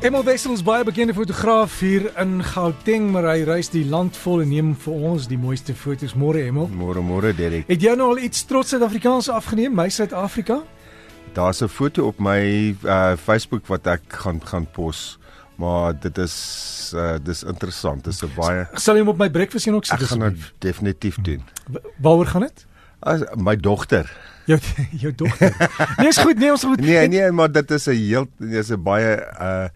Emel Wessels baie bekende fotograaf hier in Gauteng, maar hy reis die land vol en neem vir ons die mooiste foto's. Môre Emel. Môre môre Derek. Het jy nou al iets trots Suid-Afrikaans afgeneem, my Suid-Afrika? Daar's 'n foto op my uh Facebook wat ek gaan gaan pos. Maar dit is uh dis interessant. Dit is 'n baie Sal jy hom op my breakfast sien ook sit Ek gaan dit definitief doen. Waaroor gaan dit? As my dogter. Jou jou dogter. Nee, is goed, nee, ons goed. Nee, nee, maar dit is 'n heel dis 'n baie uh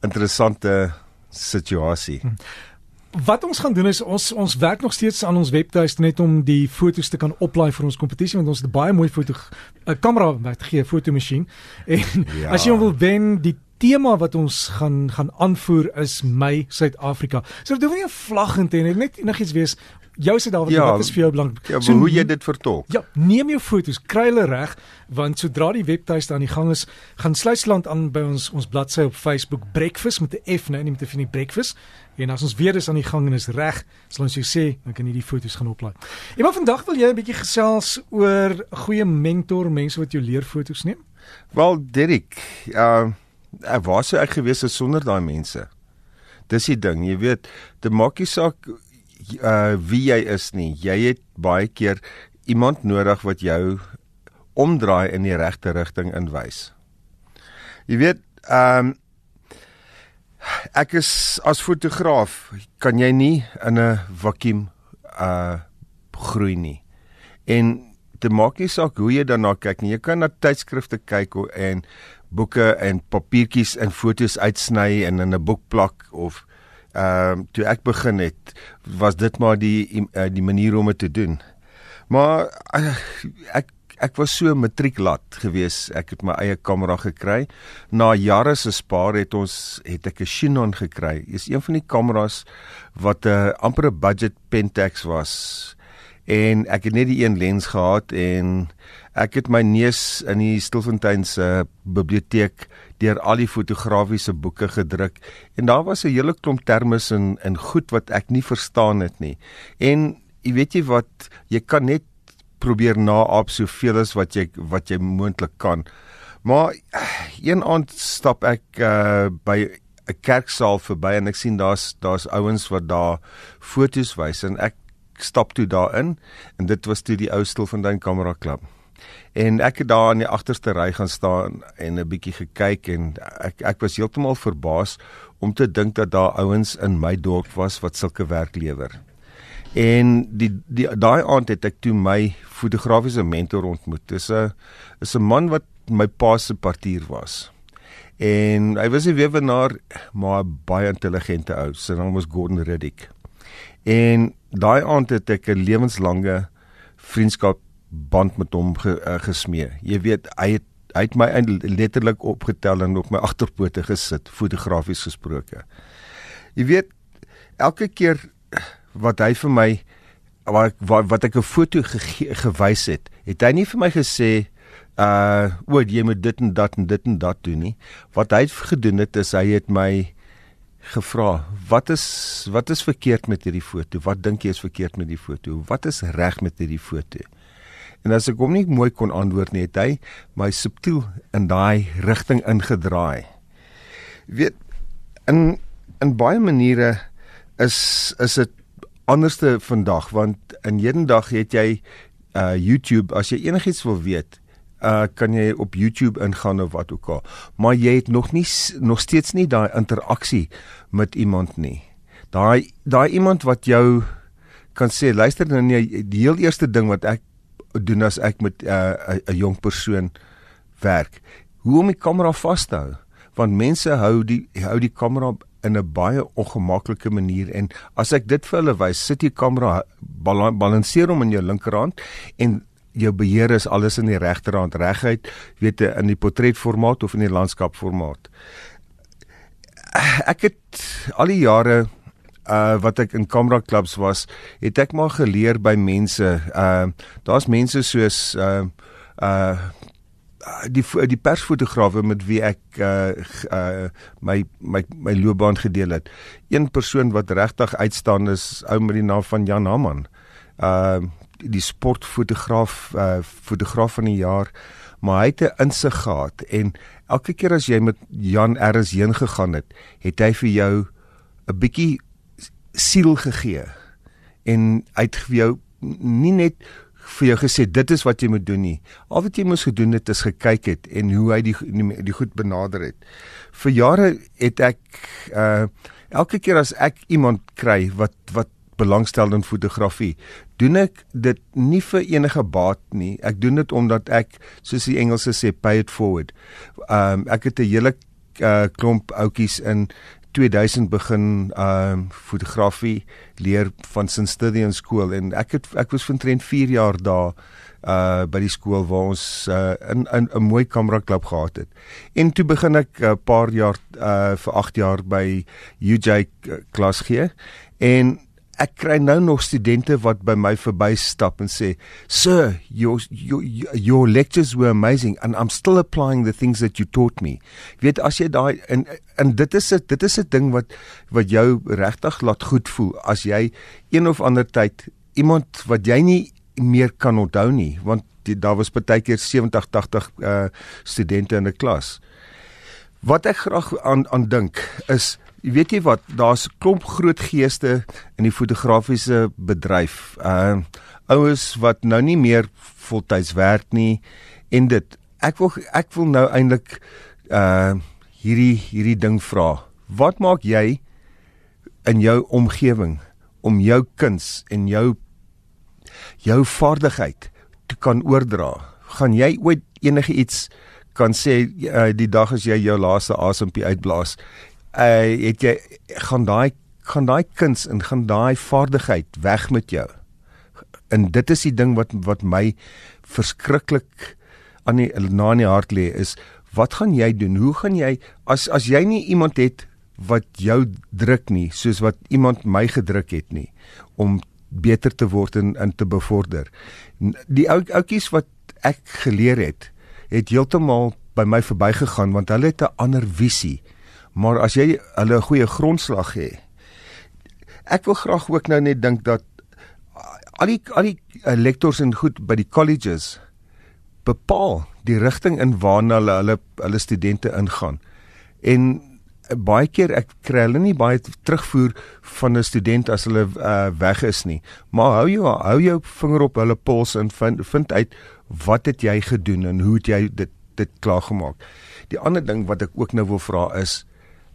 interessante situasie. Hm. Wat ons gaan doen is ons ons werk nog steeds aan ons webtuiste net om die fotos te kan oplaai vir ons kompetisie want ons het baie mooi foto 'n kamera wat gee fotomasjien en ja. as jy wil wen die tema wat ons gaan gaan aanvoer is my Suid-Afrika. So dit hoef nie 'n vlag in te hê net enigiets wees jou Suid-Afrika ja, wat is vir jou belangrik. Ja, so, hoe jy dit vertolk. Ja, neem jou fotos, kry hulle reg want sodra die webtuiste aan die gang is, gaan Sluisland aan by ons ons bladsy op Facebook Breakfast met 'n F, nee, nie met 'n F nie, Breakfast. En as ons weer is aan die gang en is reg, sal ons jou sê, dan kan jy die foto's gaan oplaai. En maar vandag wil jy 'n bietjie gesels oor goeie mentor, mense wat jou leer foto's neem. Wel, Derek, uh ek was so ek gewees het sonder daai mense. Dis die ding, jy weet, dit maak nie saak uh wie jy is nie. Jy het baie keer iemand nodig wat jou omdraai in die regte rigting inwys. Jy weet, ehm um, ek is as fotograaf, kan jy nie in 'n vakuum uh groei nie. En dit maak nie saak hoe jy daarna kyk nie. Jy kan na tydskrifte kyk en boeke en papiertjies en foto's uitsny en in 'n boek plak of ehm um, toe ek begin het was dit maar die uh, die manier om dit te doen. Maar uh, ek ek was so matrieklat gewees. Ek het my eie kamera gekry. Na jare se spaar het ons het ek 'n Canon gekry. Dis een van die kameras wat 'n uh, amper 'n budget Pentax was. En ek het net die een lens gehad en ek het my neus in die Stilfontein se biblioteek deur al die fotografiese boeke gedruk en daar was 'n hele klomp termes en en goed wat ek nie verstaan het nie. En jy weet jy wat jy kan net probeer naap soveel as wat jy wat jy moontlik kan. Maar een aand stap ek uh, by 'n kerksaal verby en ek sien daar's daar's ouens wat daar fotos wys en ek stap toe daarin en dit was toe die ou Stilfontein Kamera Klub. En ek het daar in die agterste ry gaan staan en 'n bietjie gekyk en ek ek was heeltemal verbaas om te dink dat daar ouens in my dorp was wat sulke werk lewer. En die die daai aand het ek toe my fotografiese mentor ontmoet. Dis 'n is 'n man wat my pa se partier was. En hy was 'n weewenaar, maar baie intelligente ou. Sy naam was Gordon Riddick. En daai aand het ek 'n lewenslange vriendskap band met hom ge, uh, gesmee. Jy weet, hy het hy het my letterlik opgetel en op my agterpote gesit, fotografies gesproke. Jy weet, elke keer wat hy vir my wat wat ek 'n foto ge, gewys het, het hy nie vir my gesê uh oor jy moet dit en dat en dit en dat doen nie. Wat hy gedoen het is hy het my gevra, "Wat is wat is verkeerd met hierdie foto? Wat dink jy is verkeerd met die foto? Wat is reg met hierdie foto?" En as ek hom nie mooi kon antwoord nie, het hy my subtiel in daai rigting ingedraai. Weet in in baie maniere is is dit anderste vandag want in hedendag het jy uh YouTube as jy enigiets wil weet uh kan jy op YouTube ingaan of wat ook al maar jy het nog nie nog steeds nie daai interaksie met iemand nie daai daai iemand wat jou kan sê luister nou nee die heel eerste ding wat ek doen as ek met 'n uh, 'n jong persoon werk. Hoe om die kamera vas te hou? Want mense hou die hou die kamera in 'n baie ongemaklike manier en as ek dit vir hulle wys, sit jy kamera balanseer hom in jou linkerhand en jou beheer is alles in die regterhand reguit, weet jy in die portretformaat of in die landskapformaat. Ek het al die jare uh wat ek in kamera klubs was, het ek maar geleer by mense. Uh daar's mense soos uh uh die die persfotograwe met wie ek uh, uh my my my loopbaan gedeel het. Een persoon wat regtig uitstaan is ou met die naam van Jan Haman. Uh die sportfotograaf uh fotograaf van die jaar maar hy het 'n insig gehad en elke keer as jy met Jan Erns heen gegaan het, het hy vir jou 'n bietjie siel gegee en hy het vir jou nie net vir jou gesê dit is wat jy moet doen nie. Al wat jy moes gedoen het is gekyk het en hoe hy die die, die goed benader het. Vir jare het ek uh elke keer as ek iemand kry wat wat belangstel in fotografie, doen ek dit nie vir enige baat nie. Ek doen dit omdat ek soos die Engelse sê pay it forward. Um ek het 'n hele uh, klomp outjies in 2000 begin um fotografie leer van St. Stithian skool en ek het ek was vintrent 4 jaar daar uh by die skool waar ons uh, in 'n mooi kamera klub gehad het. En toe begin ek 'n uh, paar jaar uh vir 8 jaar by UJ klas gee en ek kry nou nog studente wat by my verbystap en sê sir your, your your lectures were amazing and I'm still applying the things that you taught me. Weet as jy daai en en dit is 'n dit is 'n ding wat wat jou regtig laat goed voel as jy een of ander tyd iemand wat jy nie meer kan onthou nie want die, daar was baie keer 70 80 uh, studente in 'n klas. Wat ek graag aan aan dink is Jy weet jy wat, daar's klomp groot geeste in die fotografiese bedryf. Uh oues wat nou nie meer voltyds werk nie en dit ek wil ek wil nou eintlik uh hierdie hierdie ding vra. Wat maak jy in jou omgewing om jou kuns en jou jou vaardigheid te kan oordra? Gaan jy ooit enige iets kan sê uh, die dag as jy jou laaste asempie uitblaas uh, het jy gaan daai gaan daai kuns en gaan daai vaardigheid weg met jou. En dit is die ding wat wat my verskriklik aan die na in die hart lê is wat gaan jy doen? Hoe gaan jy as as jy nie iemand het wat jou druk nie soos wat iemand my gedruk het nie om beter te word en in te bevorder. Die ou oudjies wat ek geleer het, het heeltemal by my verbygegaan want hulle het 'n ander visie maar as jy hulle 'n goeie grondslag het. Ek wil graag ook nou net dink dat al die al die uh, lektors en goed by die colleges bepaal die rigting in waarna hulle hulle hulle studente ingaan. En uh, baie keer ek kry hulle nie baie terugvoer van 'n student as hulle uh, weg is nie. Maar hou jou hou jou vinger op hulle pols en vind vind uit wat het jy gedoen en hoe het jy dit dit klaar gemaak. Die ander ding wat ek ook nou wil vra is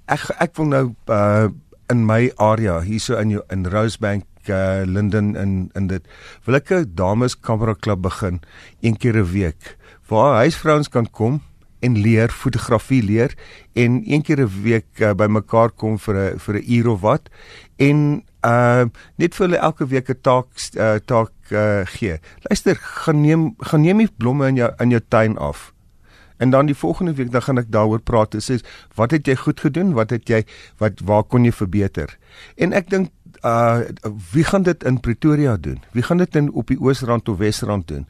ek ek wil nou uh in my area hierso in jou in Rosebank uh Linden in in dit wil ek 'n dames kamera klub begin een keer 'n week waar huisvrouens kan kom en leer fotografie leer en een keer 'n week uh, by mekaar kom vir 'n vir 'n uur of wat en uh net vir hulle elke week 'n taak uh, taak uh, gee. Luister, gaan neem gaan neem die blomme in jou in jou tuin af. En dan die volgende week dan gaan ek daaroor praat en sê wat het jy goed gedoen? Wat het jy wat waar kon jy verbeter? En ek dink uh wie gaan dit in Pretoria doen? Wie gaan dit in op die Oosrand of Wesrand doen?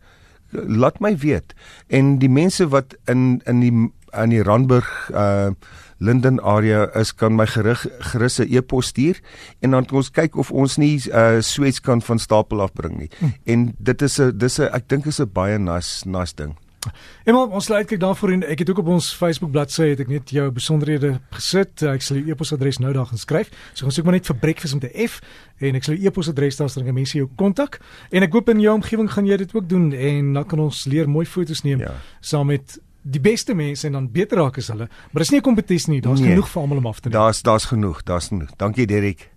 Laat my weet. En die mense wat in in die in die Randburg uh Linden area is kan my gerig gerus 'n e-pos stuur en dan kan ons kyk of ons nie uh Swets kan van stapel afbring nie. Hm. En dit is 'n dis 'n ek dink is 'n baie nice nice ding. Emma, ons lê uitkyk daarvoor en ek het ook op ons Facebook bladsy het ek net jou besonderhede gesit. Ek sal jou e-posadres nou daar gaan skryf. So gaan soek maar net vir breakfast met 'n F en ek sal jou e-posadres daar sodat mense jou kontak. En ek hoop in jou omgewing gaan jy dit ook doen en dan kan ons leer mooi foto's neem ja. saam met die beste mense en dan beter raak as hulle. Maar dis nie 'n kompetisie nie. Daar's nee, genoeg vir almal om af te neem. Daar's daar's genoeg. Daar's genoeg. Dankie Derek.